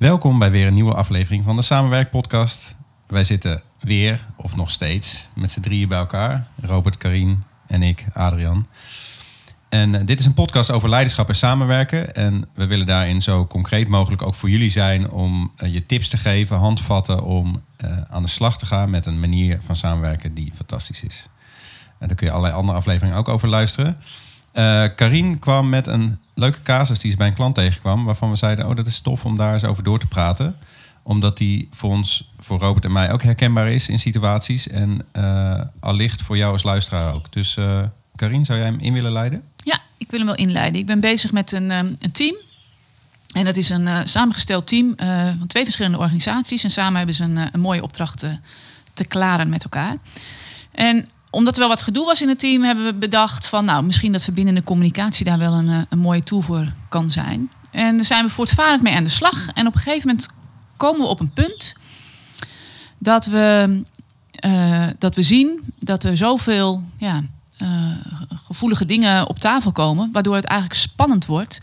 Welkom bij weer een nieuwe aflevering van de Samenwerk-podcast. Wij zitten weer, of nog steeds, met z'n drieën bij elkaar. Robert, Karien en ik, Adrian. En eh, dit is een podcast over leiderschap en samenwerken. En we willen daarin zo concreet mogelijk ook voor jullie zijn om eh, je tips te geven, handvatten om eh, aan de slag te gaan met een manier van samenwerken die fantastisch is. En daar kun je allerlei andere afleveringen ook over luisteren. Uh, Karien kwam met een leuke casus die ze bij een klant tegenkwam, waarvan we zeiden, oh dat is tof om daar eens over door te praten. Omdat die voor ons, voor Robert en mij ook herkenbaar is in situaties en uh, allicht voor jou als luisteraar ook. Dus uh, Karien, zou jij hem in willen leiden? Ja, ik wil hem wel inleiden. Ik ben bezig met een, een team. En dat is een samengesteld team van twee verschillende organisaties. En samen hebben ze een, een mooie opdracht te klaren met elkaar. En omdat er wel wat gedoe was in het team, hebben we bedacht van nou, misschien dat verbindende communicatie daar wel een, een mooie tool voor kan zijn. En daar zijn we voortvarend mee aan de slag. En op een gegeven moment komen we op een punt dat we, uh, dat we zien dat er zoveel ja, uh, gevoelige dingen op tafel komen, waardoor het eigenlijk spannend wordt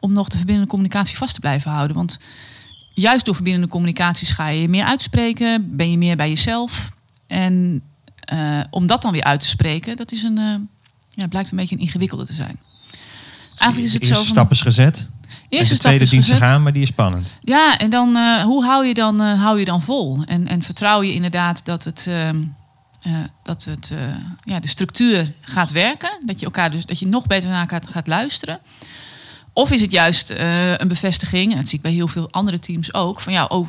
om nog de verbindende communicatie vast te blijven houden. Want juist door verbindende communicaties ga je je meer uitspreken, ben je meer bij jezelf. En uh, om dat dan weer uit te spreken, dat is een, uh, ja, blijkt een beetje een ingewikkelde te zijn. Eigenlijk is het zo. Van, stap is gezet. Eerste de tweede dienst gaan, maar die is spannend. Ja, en dan uh, hoe hou je dan, hou je dan vol? En, en vertrouw je inderdaad dat het, ehm, dat het ja, de structuur gaat werken, dat je elkaar dus dat je nog beter naar elkaar gaat luisteren. Of is het juist een bevestiging, en dat zie ik bij heel veel andere teams ook, van ja, oh,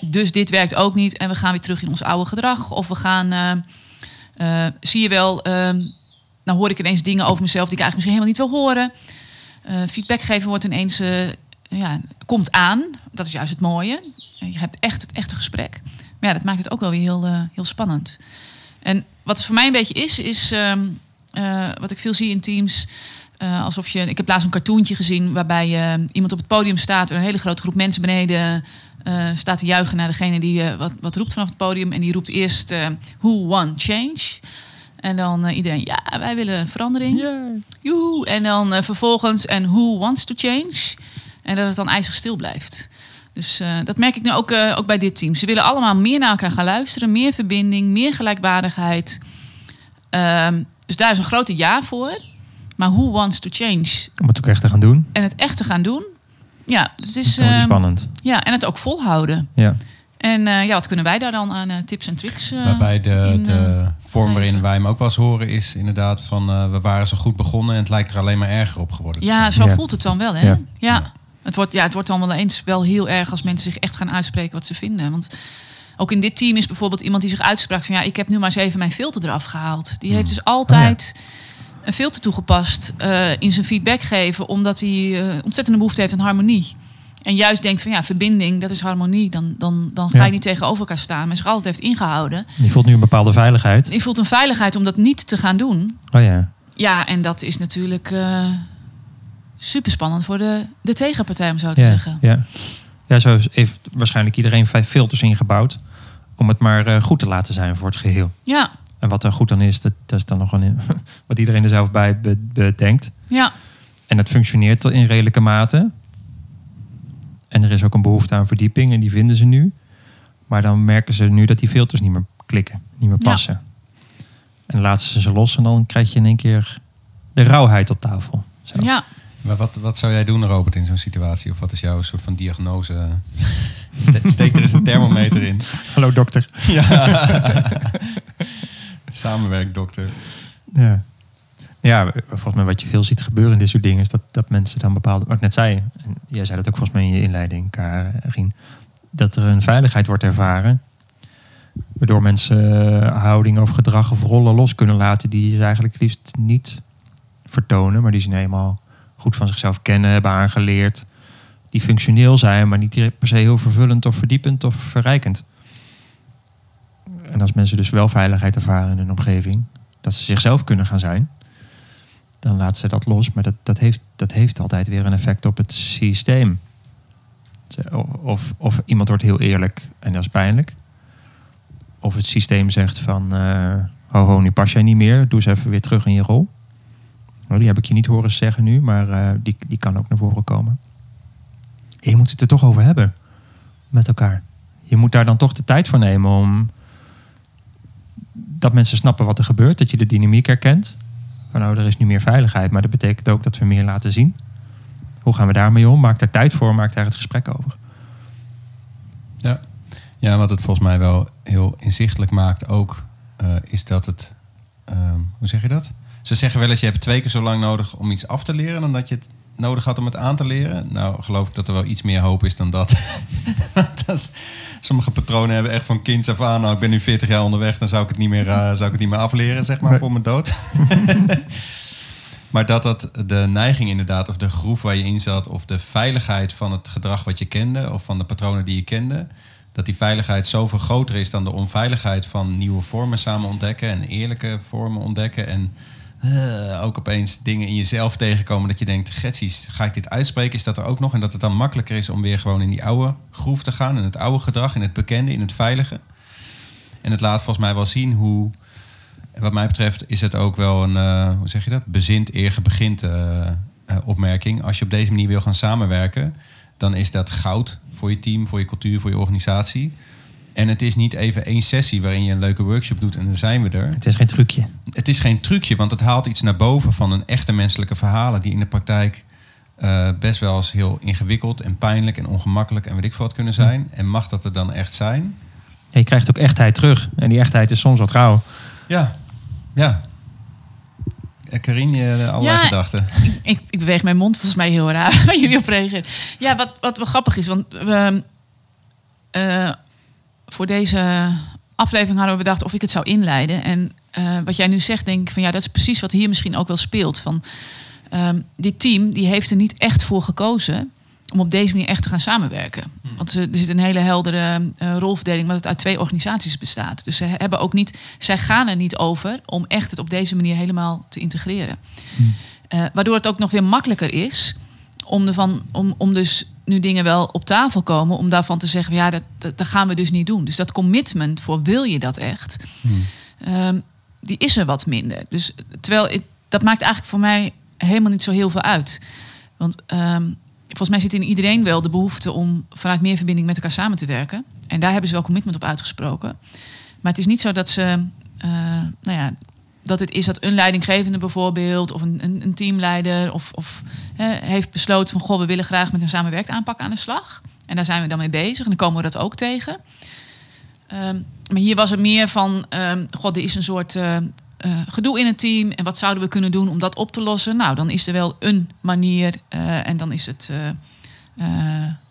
dus dit werkt ook niet en we gaan weer terug in ons oude gedrag. Of we gaan uh, zie je wel, uh, nou hoor ik ineens dingen over mezelf die ik eigenlijk misschien helemaal niet wil horen. Uh, feedback geven wordt ineens, ja, komt aan. Dat is juist het mooie. Je hebt echt het echte gesprek. Maar ja, dat maakt het ook wel weer heel, heel spannend. En wat het voor mij een beetje is, is ehm, wat ik veel zie in teams. alsof je, ik heb laatst een cartoontje gezien waarbij iemand op het podium staat, een hele grote groep mensen beneden uh, staat te juichen naar degene die uh, wat, wat roept vanaf het podium. En die roept eerst uh, Who want change? En dan iedereen, ja, wij willen verandering. Yeah. En dan vervolgens, en who wants to change? En dat het dan ijzig stil blijft. Dus dat merk ik nu ook, ook bij dit team. Ze willen allemaal meer naar elkaar gaan luisteren. Meer verbinding, meer gelijkwaardigheid. Ehm, dus daar is een grote ja voor. Maar who wants to change? Om het ook echt te gaan doen. En het echt te gaan doen, ja, het is, is spannend. Ja, en het ook volhouden. Ja. En uh, ja, wat kunnen wij daar dan aan uh, tips en tricks uh, Waarbij de, in, de vorm waarin wij hem ook wel eens horen is inderdaad van we waren zo goed begonnen en het lijkt er alleen maar erger op geworden. Ja, zo ja. voelt het dan wel, hè? Ja. ja. Het, wordt, ja, het wordt dan wel eens wel heel erg als mensen zich echt gaan uitspreken wat ze vinden. Want ook in dit team is bijvoorbeeld iemand die zich uitsprak van ja, ik heb nu maar eens even mijn filter eraf gehaald. Die heeft Hmm. dus altijd... Oh, een filter toegepast uh, in zijn feedback geven, omdat hij uh, ontzettende behoefte heeft aan harmonie. En juist denkt van ja, verbinding, dat is harmonie. Dan, dan, dan ga je ja. niet tegenover elkaar staan, maar zich altijd heeft ingehouden. Je voelt nu een bepaalde veiligheid. Je voelt een veiligheid om dat niet te gaan doen. Oh ja. Ja, en dat is natuurlijk uh, super spannend voor de, de tegenpartij, om zo te ja, zeggen. Ja. ja, zo heeft waarschijnlijk iedereen vijf filters ingebouwd. Om het maar goed te laten zijn voor het geheel. Ja, en wat er goed aan is, dat, dat is dan nog een, wat iedereen er zelf bij bedenkt. Ja. En het functioneert in redelijke mate. En er is ook een behoefte aan verdieping en die vinden ze nu. Maar dan merken ze nu dat die filters niet meer klikken, niet meer passen. Ja. En dan laten ze ze los en dan krijg je in één keer de rauwheid op tafel. Zo. Ja. Maar wat, wat zou jij doen, Robert, in zo'n situatie? Of wat is jouw soort van diagnose? Steek er eens een thermometer in. Hallo dokter. Ja. Samenwerkdokter. Ja. Ja, volgens mij wat je veel ziet gebeuren in dit soort dingen... is dat, dat mensen dan bepaalde... Wat ik net zei, en jij zei dat ook volgens mij in je inleiding, Karin... dat er een veiligheid wordt ervaren... waardoor mensen houding of gedrag of rollen los kunnen laten... die ze eigenlijk liefst niet vertonen... maar die ze eenmaal goed van zichzelf kennen, hebben aangeleerd... die functioneel zijn, maar niet per se heel vervullend of verdiepend of verrijkend. En als mensen dus wel veiligheid ervaren in hun omgeving, dat ze zichzelf kunnen gaan zijn, dan laten ze dat los. Maar dat, dat, heeft, dat heeft altijd weer een effect op het systeem. Of, of iemand wordt heel eerlijk en dat is pijnlijk. Of het systeem zegt van, uh, nu pas jij niet meer, doe eens even weer terug in je rol. Nou, die heb ik je niet horen zeggen nu, maar uh, die, die kan ook naar voren komen. En je moet het er toch over hebben. met elkaar. Je moet daar dan toch de tijd voor nemen om dat mensen snappen wat er gebeurt, dat je de dynamiek herkent. Van nou, er is nu meer veiligheid, maar dat betekent ook dat we meer laten zien. Hoe gaan we daarmee om? Maak daar tijd voor, maak daar het gesprek over. Ja. ja, wat het volgens mij wel heel inzichtelijk maakt ook, eh, is dat het, ehm, hoe zeg je dat? Ze zeggen wel eens, je hebt twee keer zo lang nodig om iets af te leren dan dat je het nodig had om het aan te leren. Nou, geloof ik dat er wel iets meer hoop is dan dat. dat is, sommige patronen hebben echt van kinds af aan, nou ik ben nu 40 jaar onderweg, dan zou ik het niet meer, uh, zou ik het niet meer afleren, zeg maar, Nee. voor mijn dood. maar dat dat de neiging inderdaad, of de groef waar je in zat, of de veiligheid van het gedrag wat je kende, of van de patronen die je kende, dat die veiligheid zoveel groter is dan de onveiligheid van nieuwe vormen samen ontdekken en eerlijke vormen ontdekken. En eh, ook opeens dingen in jezelf tegenkomen dat je denkt, getsies, ga ik dit uitspreken? Is dat er ook nog? En dat het dan makkelijker is om weer gewoon in die oude groef te gaan, in het oude gedrag, in het bekende, in het veilige. En het laat volgens mij wel zien hoe, wat mij betreft, is het ook wel een, eh, hoe zeg je dat, bezint eer begint eh, opmerking. Als je op deze manier wil gaan samenwerken, dan is dat goud voor je team, voor je cultuur, voor je organisatie. En het is niet even één sessie waarin je een leuke workshop doet en dan zijn we er. Het is geen trucje. Het is geen trucje, want het haalt iets naar boven van een echte menselijke verhalen die in de praktijk eh, best wel eens heel ingewikkeld en pijnlijk en ongemakkelijk en weet ik veel wat kunnen zijn. En mag dat er dan echt zijn? Ja, je krijgt ook echtheid terug. En die echtheid is soms wat rauw. Ja, ja. Eh, Karine, je allerlei Ja, gedachten. Ik, ik beweeg mijn mond volgens mij heel raar waar jullie op reageren. Ja, wat, wat wel grappig is, want we, eh, voor deze aflevering hadden we bedacht of ik het zou inleiden. En eh, wat jij nu zegt, denk ik van ja, dat is precies wat hier misschien ook wel speelt. Van, ehm, dit team die heeft er niet echt voor gekozen om op deze manier echt te gaan samenwerken. Want er er zit een hele heldere eh, rolverdeling, wat het uit twee organisaties bestaat. Dus ze hebben ook niet, zij gaan er niet over om echt het op deze manier helemaal te integreren. Eh, waardoor het ook nog weer makkelijker is om, ervan, om, om dus nu dingen wel op tafel komen, om daarvan te zeggen, ja, dat, dat, dat gaan we dus niet doen. Dus dat commitment voor wil je dat echt, ehm, die is er wat minder. Dus terwijl dat maakt eigenlijk voor mij helemaal niet zo heel veel uit. Want ehm, volgens mij zit in iedereen wel de behoefte om vanuit meer verbinding met elkaar samen te werken. En daar hebben ze wel commitment op uitgesproken. Maar het is niet zo dat ze, eh, nou ja, dat het is dat een leidinggevende bijvoorbeeld, of een, een, teamleider, of, of heeft besloten van goh, we willen graag met een samenwerkt aanpak aan de slag. En daar zijn we dan mee bezig en dan komen we dat ook tegen. Ehm, maar hier was het meer van, ehm god, er is een soort eh, eh, gedoe in het team. En wat zouden we kunnen doen om dat op te lossen? Nou, dan is er wel een manier. eh, en dan is het,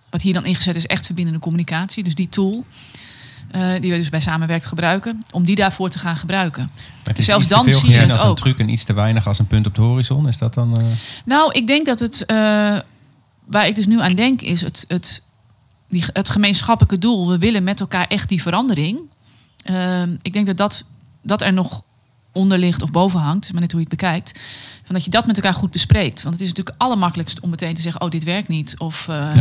wat hier dan ingezet is, echt verbindende communicatie. Dus die tool, eh, die we dus bij Samenwerkt gebruiken, om die daarvoor te gaan gebruiken. Het is Zelfs dan zie je het als een ook. truc en iets te weinig als een punt op de horizon. Is dat dan... eh, Nou, ik denk dat het, eh, waar ik dus nu aan denk, is het, het, die, het gemeenschappelijke doel. We willen met elkaar echt die verandering. Ehm, ik denk dat, dat dat er nog onder ligt of boven hangt, is maar net hoe je het bekijkt. Van dat je dat met elkaar goed bespreekt. Want het is natuurlijk allermakkelijkst om meteen te zeggen: Oh, dit werkt niet. Of, Ja.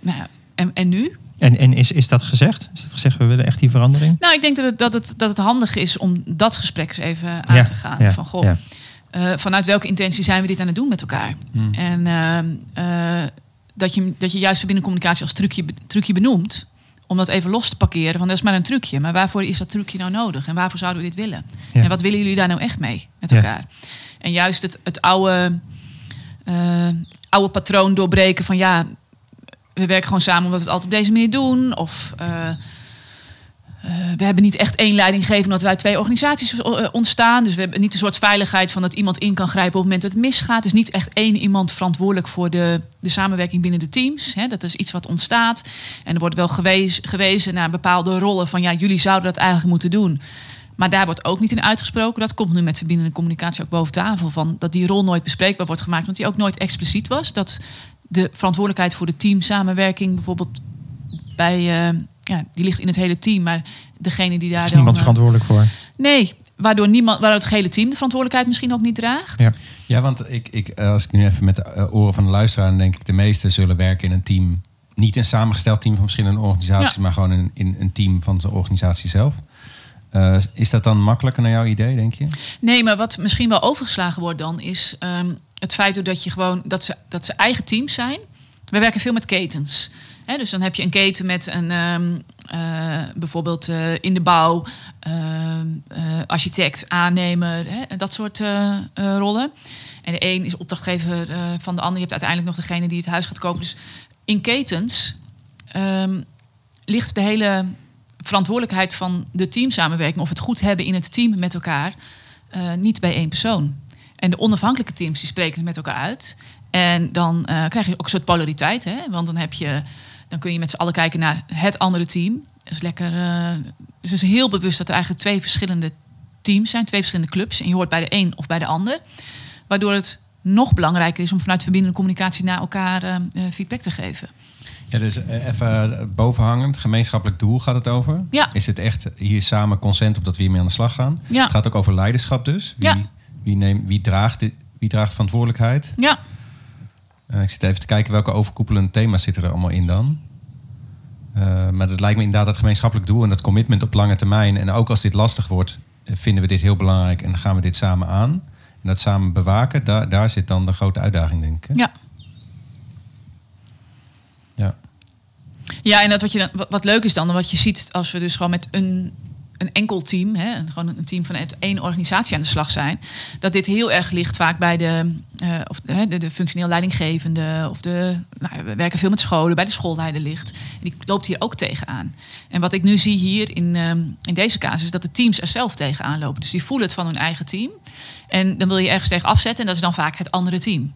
nou ja, en, en nu? En, en is, is dat gezegd? Is dat gezegd, we willen echt die verandering? Nou, ik denk dat het, dat het, dat het handig is om dat gesprek eens even aan Ja, te gaan. ja, van goh, ja. eh, vanuit welke intentie zijn we dit aan het doen met elkaar? Hmm. En ehm, eh, dat, je, dat je juist verbindende communicatie als trucje, trucje benoemt. Om dat even los te parkeren. Van dat is maar een trucje. Maar waarvoor is dat trucje nou nodig? En waarvoor zouden we dit willen? Ja. En wat willen jullie daar nou echt mee met Ja. elkaar? En juist het, het oude, eh, oude patroon doorbreken van ja, we werken gewoon samen omdat we het altijd op deze manier doen. Of eh, eh, we hebben niet echt één leidinggever omdat wij twee organisaties eh, ontstaan. Dus we hebben niet een soort veiligheid van dat iemand in kan grijpen op het moment dat het misgaat. Dus niet echt één iemand verantwoordelijk voor de, de samenwerking binnen de teams. Dat is iets wat ontstaat. En er wordt wel gewezen naar bepaalde rollen van ja, jullie zouden dat eigenlijk moeten doen. Maar daar wordt ook niet in uitgesproken. Dat komt nu met verbindende communicatie ook boven tafel. Van dat die rol nooit bespreekbaar wordt gemaakt. Want die ook nooit expliciet was. Dat de verantwoordelijkheid voor de teamsamenwerking bijvoorbeeld bij... eh, ja, die ligt in het hele team. Maar degene die daar is dan... niemand eh, verantwoordelijk voor. Nee, waardoor, niemand, waardoor het hele team de verantwoordelijkheid misschien ook niet draagt. Ja. Ja, want ik, ik, eh, als ik nu even met de oren van de luisteraar... dan denk ik de meesten zullen werken in een team... niet een samengesteld team van verschillende organisaties... Ja. maar gewoon in, in een team van de organisatie zelf. Eh, is dat dan makkelijker naar jouw idee, denk je? Nee, maar wat misschien wel overgeslagen wordt dan is ehm, het feit dat je gewoon dat ze, dat ze eigen teams zijn. we werken veel met ketens. Dus dan heb je een keten met een, ehm, eh, bijvoorbeeld eh, in de bouw, ehm, eh, architect, aannemer, dat soort rollen. En de een is opdrachtgever van de ander. Je hebt uiteindelijk nog degene die het huis gaat kopen. Dus in ketens ehm, ligt de hele verantwoordelijkheid van de teamsamenwerking, of het goed hebben in het team met elkaar, niet bij één persoon. En de onafhankelijke teams die spreken het met elkaar uit. En dan eh, krijg je ook een soort polariteit. Hè? Want dan, heb je, dan kun je met z'n allen kijken naar het andere team. Dat is lekker. eh, dus is heel bewust dat er eigenlijk twee verschillende teams zijn, twee verschillende clubs. En je hoort bij de een of bij de ander. Waardoor het nog belangrijker is om vanuit verbindende communicatie naar elkaar eh, feedback te geven. Ja, dus even bovenhangend, gemeenschappelijk doel gaat het over. Ja. Is het echt hier samen consent op dat we hiermee aan de slag gaan? Ja. Het gaat ook over leiderschap dus. Wie, Ja. Wie, neemt, wie, draagt, dit, wie draagt verantwoordelijkheid? Ja, Eh, ik zit even te kijken welke overkoepelende thema's zitten er allemaal in dan. Eh, maar dat lijkt me inderdaad het gemeenschappelijk doel en dat commitment op lange termijn. En ook als dit lastig wordt, eh, vinden we dit heel belangrijk en dan gaan we dit samen aan. En dat samen bewaken, daar, daar zit dan de grote uitdaging, denk ik. hè? ja. Ja. Ja, en dat wat, je dan, wat leuk is dan, wat je ziet als we dus gewoon met een, een enkel team, hè, gewoon een team vanuit één organisatie aan de slag zijn, dat dit heel erg ligt vaak bij de, eh, of, de, de functioneel leidinggevende, of de, nou, we werken veel met scholen, bij de schoolleider ligt. En die loopt hier ook tegenaan. En wat ik nu zie hier in, ehm, in deze casus, is dat de teams er zelf tegenaan lopen. Dus die voelen het van hun eigen team. En dan wil je ergens tegen afzetten en dat is dan vaak het andere team.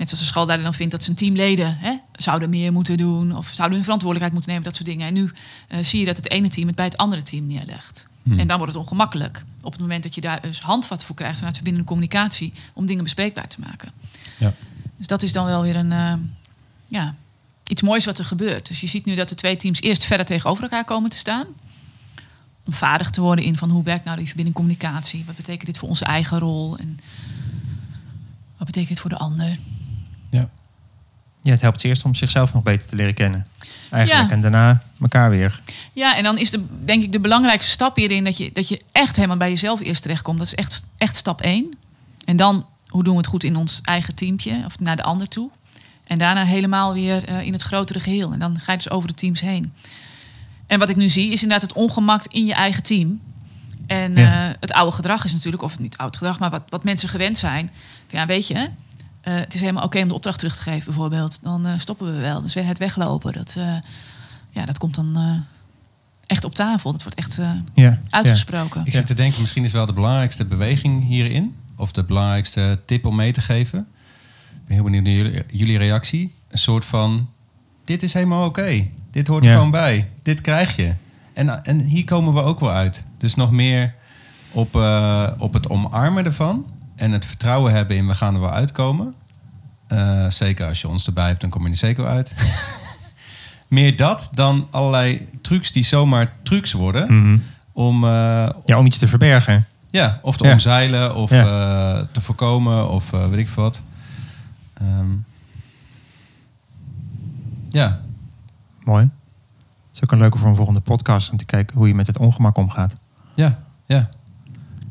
Net zoals de schoolleider dan vindt dat zijn teamleden hè, zouden meer moeten doen. Of zouden hun verantwoordelijkheid moeten nemen, dat soort dingen. En nu eh, zie je dat het ene team het bij het andere team neerlegt. En dan wordt het ongemakkelijk. Op het moment dat je daar dus handvat voor krijgt vanuit verbindende communicatie. Om dingen bespreekbaar te maken. Ja. Dus dat is dan wel weer een, eh, ja, iets moois wat er gebeurt. Dus je ziet nu dat de twee teams eerst verder tegenover elkaar komen te staan. Om vaardig te worden in van hoe werkt nou die verbinding communicatie? Wat betekent dit voor onze eigen rol? En wat betekent dit voor de ander? Ja. Ja, het helpt eerst om zichzelf nog beter te leren kennen. Eigenlijk. Ja. En daarna elkaar weer. Ja, en dan is de, denk ik de belangrijkste stap hierin dat je, dat je echt helemaal bij jezelf eerst terechtkomt. Dat is echt, echt stap één. En dan, hoe doen we het goed in ons eigen teampje of naar de ander toe? En daarna helemaal weer eh, in het grotere geheel. En dan ga je dus over de teams heen. En wat ik nu zie is inderdaad het ongemak in je eigen team. En Ja. eh, het oude gedrag is natuurlijk, of niet oud gedrag, maar wat, wat mensen gewend zijn. Ja, weet je, eh, het is helemaal oké om de opdracht terug te geven, bijvoorbeeld. Dan eh, stoppen we wel. Dus het weglopen, dat, eh, ja, dat komt dan eh, echt op tafel. Dat wordt echt eh, Ja. uitgesproken. Ik zit te denken, misschien is wel de belangrijkste beweging hierin. Of de belangrijkste tip om mee te geven. Ik ben heel benieuwd naar jullie, jullie reactie. Een soort van, dit is helemaal oké. Dit hoort er Ja. gewoon bij. Dit krijg je. En, en hier komen we ook wel uit. Dus nog meer op, eh, op het omarmen ervan. En het vertrouwen hebben in we gaan er wel uitkomen. Eh, zeker als je ons erbij hebt, dan kom je er zeker uit. meer dat dan allerlei trucs die zomaar trucs worden. Mhm. Om, eh, ja, om iets te verbergen. ja, of te Ja. omzeilen of Ja. eh, te voorkomen of weet ik veel wat. Ehm, ja, Mooi. Het is ook een leuke voor een volgende podcast om te kijken hoe je met het ongemak omgaat. ja, ja.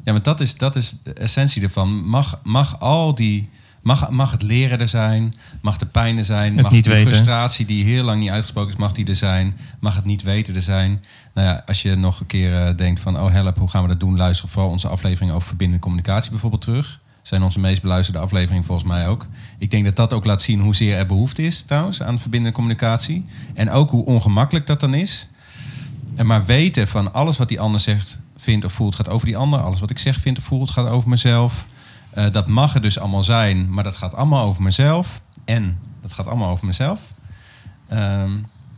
Ja, maar dat is, dat is de essentie ervan. Mag, mag al die... Mag, mag het leren er zijn? Mag de pijn er zijn? Het mag niet weten. frustratie die heel lang niet uitgesproken is, mag die er zijn? Mag het niet weten er zijn? Nou ja, als je nog een keer eh, denkt van... oh help, hoe gaan we dat doen? Luister vooral onze aflevering over verbindende communicatie bijvoorbeeld terug. Zijn onze meest beluisterde afleveringen volgens mij ook. Ik denk dat dat ook laat zien hoezeer er behoefte is trouwens aan verbindende communicatie. En ook hoe ongemakkelijk dat dan is. En maar weten van alles wat die ander zegt, vindt of voelt, gaat over die ander. Alles wat ik zeg, vindt of voelt, gaat over mezelf. Eh, dat mag er dus allemaal zijn, maar dat gaat allemaal over mezelf. En dat gaat allemaal over mezelf. Ehm,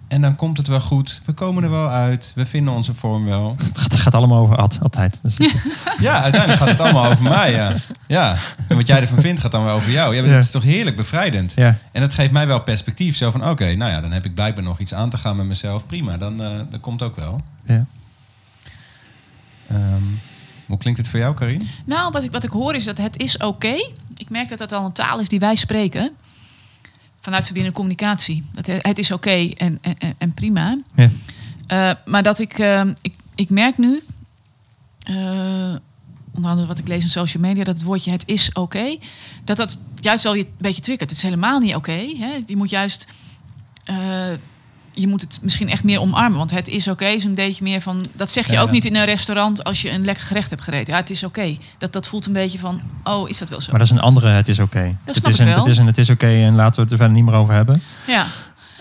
en dan komt het wel goed. We komen er wel uit. We vinden onze vorm wel. Het gaat, het gaat allemaal over Ad, altijd. Dus, Ja, uiteindelijk gaat het allemaal over mij. Ja. ja. En wat jij ervan vindt, gaat dan wel over jou. Ja, dat is toch heerlijk bevrijdend. ja. En dat geeft mij wel perspectief. Zo van, oké, nou ja, dan heb ik blijkbaar nog iets aan te gaan met mezelf. Prima, dan eh, dat komt ook wel. ja. Hoe klinkt het voor jou, Karin? Nou, wat ik, wat ik hoor is dat het is oké. Ik merk dat dat al een taal is die wij spreken. Vanuit verbindende communicatie. Dat het, het is oké en, en, en prima. Ja. Eh, maar dat ik, eh, ik, ik merk nu, eh, onder andere wat ik lees in social media, dat het woordje het is oké, dat dat juist wel je een beetje triggert. Het is helemaal niet oké. je moet juist je moet het misschien echt meer omarmen. Want het is oké is een beetje meer van... Dat zeg je Ja, ook ja. niet in een restaurant als je een lekker gerecht hebt gegeten. Ja, het is oké. Dat, dat voelt een beetje van, oh, is dat wel zo? Maar dat is een andere, het is oké. Dat Het snap is ik een, wel. Het is een, het is oké en laten we het er verder niet meer over hebben. ja.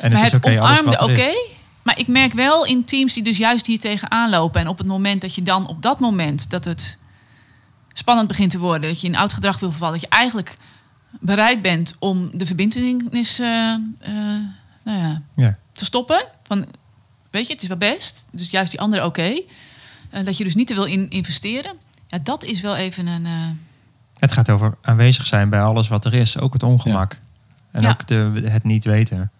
En maar het het, is oké, alles omarmde oké. Maar ik merk wel in teams die dus juist hier tegenaan lopen... en op het moment dat je dan op dat moment dat het spannend begint te worden... dat je in oud gedrag wil vervallen... dat je eigenlijk bereid bent om de verbindenis eh, eh, nou ja, Ja. te stoppen. Van, weet je, het is wel best. Dus juist die andere oké. Eh, dat je dus niet te wil in investeren. Ja, dat is wel even een... eh, Het gaat over aanwezig zijn bij alles wat er is. Ook het ongemak. En Ja. ook de, het niet weten.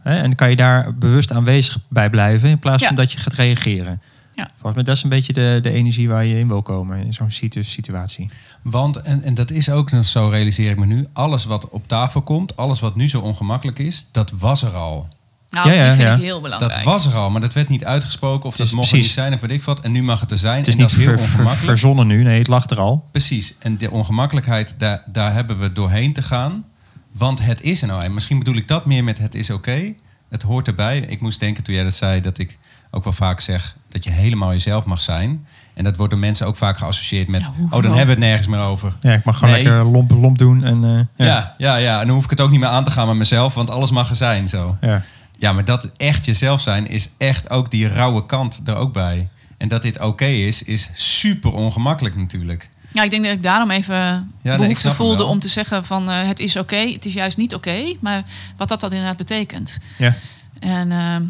Hè? En kan je daar bewust aanwezig bij blijven in plaats van dat je gaat reageren. Ja. Volgens mij dat is een beetje de, de energie waar je in wil komen in zo'n situ- situatie. Want, en, en dat is ook nog zo, realiseer ik me nu, alles wat op tafel komt, alles wat nu zo ongemakkelijk is, dat was er al. nou, Ja, ja, die vind ja. ik heel belangrijk. Dat was er al, maar dat werd niet uitgesproken of dat mocht er precies- niet zijn of weet ik wat. En nu mag het er zijn. Het is en niet dat is heel ver- ver- ongemakkelijk. verzonnen nu. Nee, het lag er al. Precies. En de ongemakkelijkheid, daar, daar hebben we doorheen te gaan. Want het is er nou. En misschien bedoel ik dat meer met het is oké. Het hoort erbij. Ik moest denken toen jij dat zei, dat ik ook wel vaak zeg dat je helemaal jezelf mag zijn. En dat wordt door mensen ook vaak geassocieerd met, Ja, oh, dan hebben we het nergens meer over. Ja, ik mag gewoon Nee. lekker lomp, lomp doen. En, eh, ja. Ja. ja, ja, En dan hoef ik het ook niet meer aan te gaan met mezelf, want alles mag er zijn zo. Ja. Ja, maar dat echt jezelf zijn is echt ook die rauwe kant er ook bij. En dat dit oké is, is super ongemakkelijk natuurlijk. Ja, ik denk dat ik daarom even ik behoefte voelde om te zeggen van eh, het is oké, het is juist niet oké. maar wat dat dan inderdaad betekent. Ja. En ehm,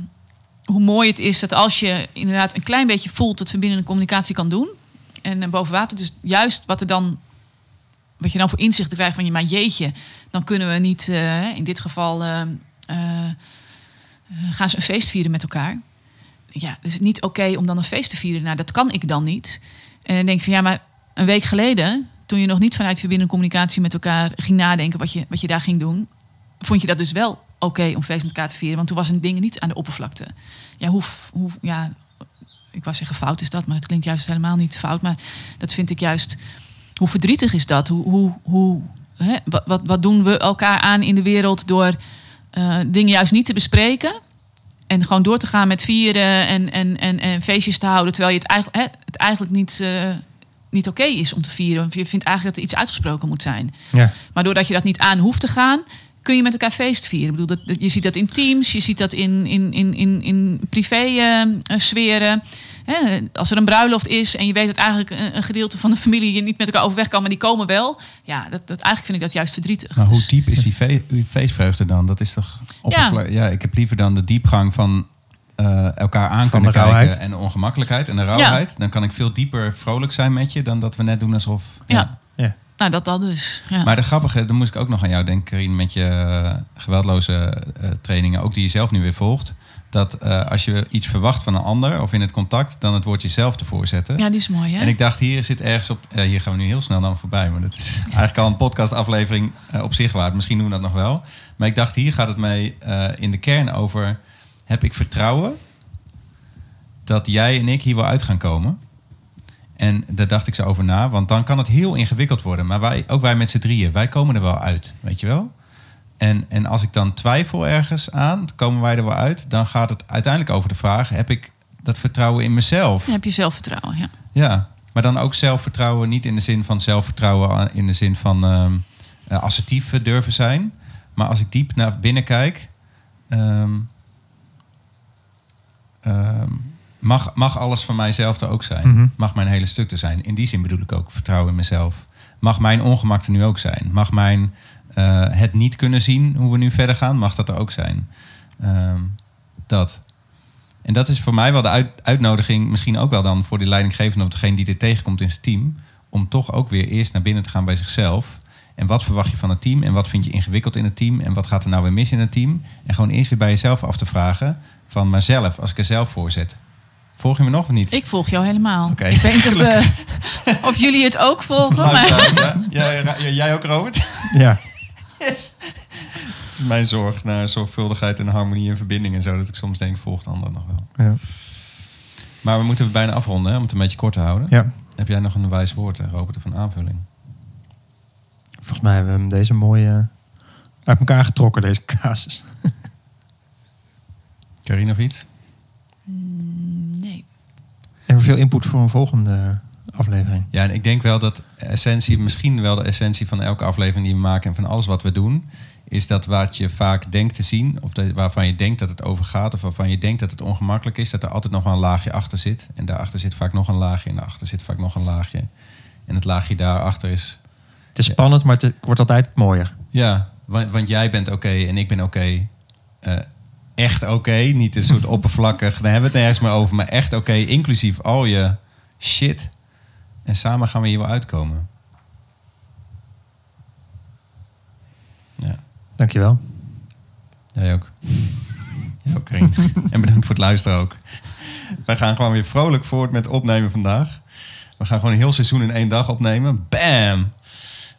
hoe mooi het is dat als je inderdaad een klein beetje voelt dat verbindende communicatie kan doen. En eh, boven water, dus juist wat er dan, wat je dan voor inzichten krijgt van je, maar jeetje, dan kunnen we niet, eh, in dit geval, eh, gaan ze een feest vieren met elkaar. Ja, is het niet oké om dan een feest te vieren? Nou, dat kan ik dan niet. En dan denk ik van ja, maar een week geleden, toen je nog niet vanuit verbindende communicatie met elkaar ging nadenken wat je, wat je daar ging doen, vond je dat dus wel oké om feest met elkaar te vieren? Want toen was een ding niet aan de oppervlakte. Ja, hoe, hoe, ja, ik wou zeggen fout is dat, maar het klinkt juist helemaal niet fout. Maar dat vind ik juist, hoe verdrietig is dat? Hoe, hoe, hoe, hè, wat, wat, wat doen we elkaar aan in de wereld door eh, dingen juist niet te bespreken? En gewoon door te gaan met vieren en, en, en, en feestjes te houden. Terwijl je het eigenlijk, hè, het eigenlijk niet, eh, niet oké is om te vieren. Want je vindt eigenlijk dat er iets uitgesproken moet zijn. Ja. Maar doordat je dat niet aan hoeft te gaan, kun je met elkaar feest vieren. Ik bedoel, dat, dat- je ziet dat in teams, je ziet dat in, in, in, in, in privé eh, eh, sferen. Hè, als er een bruiloft is en je weet dat eigenlijk een, een gedeelte van de familie je niet met elkaar overweg kan, maar die komen wel. Ja, dat, dat, eigenlijk vind ik dat juist verdrietig. Maar hoe Dus- diep is die fe- feestvreugde dan? Dat is toch oppervla- ja. ik heb liever dan de diepgang van eh, elkaar aan Van kunnen de kijken rauwheid. en de ongemakkelijkheid en de rauwheid. Dan kan ik veel dieper vrolijk zijn met je dan dat we net doen alsof. Ja. Ja. Nou, dat dan dus. Ja. Maar de grappige, dan moest ik ook nog aan jou denken, Karin, met je eh, geweldloze eh, trainingen, ook die je zelf nu weer volgt. Dat eh, als je iets verwacht van een ander of in het contact, dan het woord jezelf ervoor zetten. ja, die is mooi, hè? En ik dacht, hier zit ergens op. hier gaan we nu heel snel dan voorbij. Maar dat is eigenlijk al een podcastaflevering op zich waard. Misschien doen we dat nog wel. Maar ik dacht, hier gaat het mee in de kern over. Heb ik vertrouwen dat jij en ik hier wel uit gaan komen? En daar dacht ik zo over na. Want dan kan het heel ingewikkeld worden. Maar wij, ook wij met z'n drieën, wij komen er wel uit. Weet je wel? En, en als ik dan twijfel ergens aan, komen wij er wel uit. Dan gaat het uiteindelijk over de vraag: heb ik dat vertrouwen in mezelf? Heb je zelfvertrouwen, ja. Ja, maar dan ook zelfvertrouwen, niet in de zin van zelfvertrouwen, eh, in de zin van ehm, eh, assertief durven zijn. Maar als ik diep naar binnen kijk, ehm, ehm, mag, mag alles van mijzelf er ook zijn. Mhm. Mag mijn hele stuk er zijn. In die zin bedoel ik ook vertrouwen in mezelf. Mag mijn ongemak er nu ook zijn? Mag mijn eh, het niet kunnen zien hoe we nu verder gaan, mag dat er ook zijn? Ehm, dat. En dat is voor mij wel de uit- uitnodiging, misschien ook wel dan voor die leidinggevende of degene die dit tegenkomt in zijn team, om toch ook weer eerst naar binnen te gaan bij zichzelf. En wat verwacht je van het team? En wat vind je ingewikkeld in het team? En wat gaat er nou weer mis in het team? En gewoon eerst weer bij jezelf af te vragen van mezelf, als ik er zelf voor zit. Volg je me nog of niet? Ik volg jou helemaal. Oké. Ik weet niet of, de, of jullie het ook volgen, maar... Ja? Ja, ja, jij ook, Robert? Ja. Yes. Het is mijn zorg naar zorgvuldigheid en harmonie en verbinding en zo. Dat ik soms denk, volgt de ander nog wel. Ja. Maar we moeten bijna afronden, hè, om het een beetje kort te houden. ja. Heb jij nog een wijs woord, eh, Robert, of een aanvulling? Volgens mij hebben we hem deze mooie uit elkaar getrokken, deze casus. Carrie, nog iets? Mm, Nee. En veel input voor een volgende aflevering. Ja, en ik denk wel dat essentie, misschien wel de essentie van elke aflevering die we maken en van alles wat we doen, is dat wat je vaak denkt te zien, of waarvan je denkt dat het over gaat, of waarvan je denkt dat het ongemakkelijk is, dat er altijd nog wel een laagje achter zit. En daarachter zit vaak nog een laagje, en daarachter zit vaak nog een laagje. En het laagje daarachter is, Het is spannend, maar het wordt altijd mooier. ja, want, want jij bent oké en ik ben oké. Eh, echt oké, niet een soort oppervlakkig, daar hebben we het nergens meer over, maar echt oké, inclusief al je shit. En samen gaan we hier wel uitkomen. Ja. Dankjewel. Jij ook. Jij ook, Rien. en bedankt voor het luisteren ook. Wij gaan gewoon weer vrolijk voort met opnemen vandaag. We gaan gewoon een heel seizoen in één dag opnemen. Bam!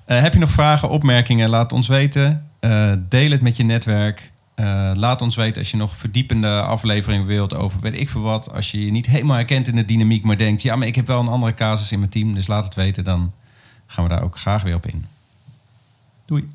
Eh, heb je nog vragen, opmerkingen? Laat ons weten. Eh, deel het met je netwerk. Eh, laat ons weten als je nog verdiepende afleveringen wilt over weet ik veel wat. Als je je niet helemaal herkent in de dynamiek, maar denkt... ja, maar ik heb wel een andere casus in mijn team. Dus laat het weten, dan gaan we daar ook graag weer op in. Doei.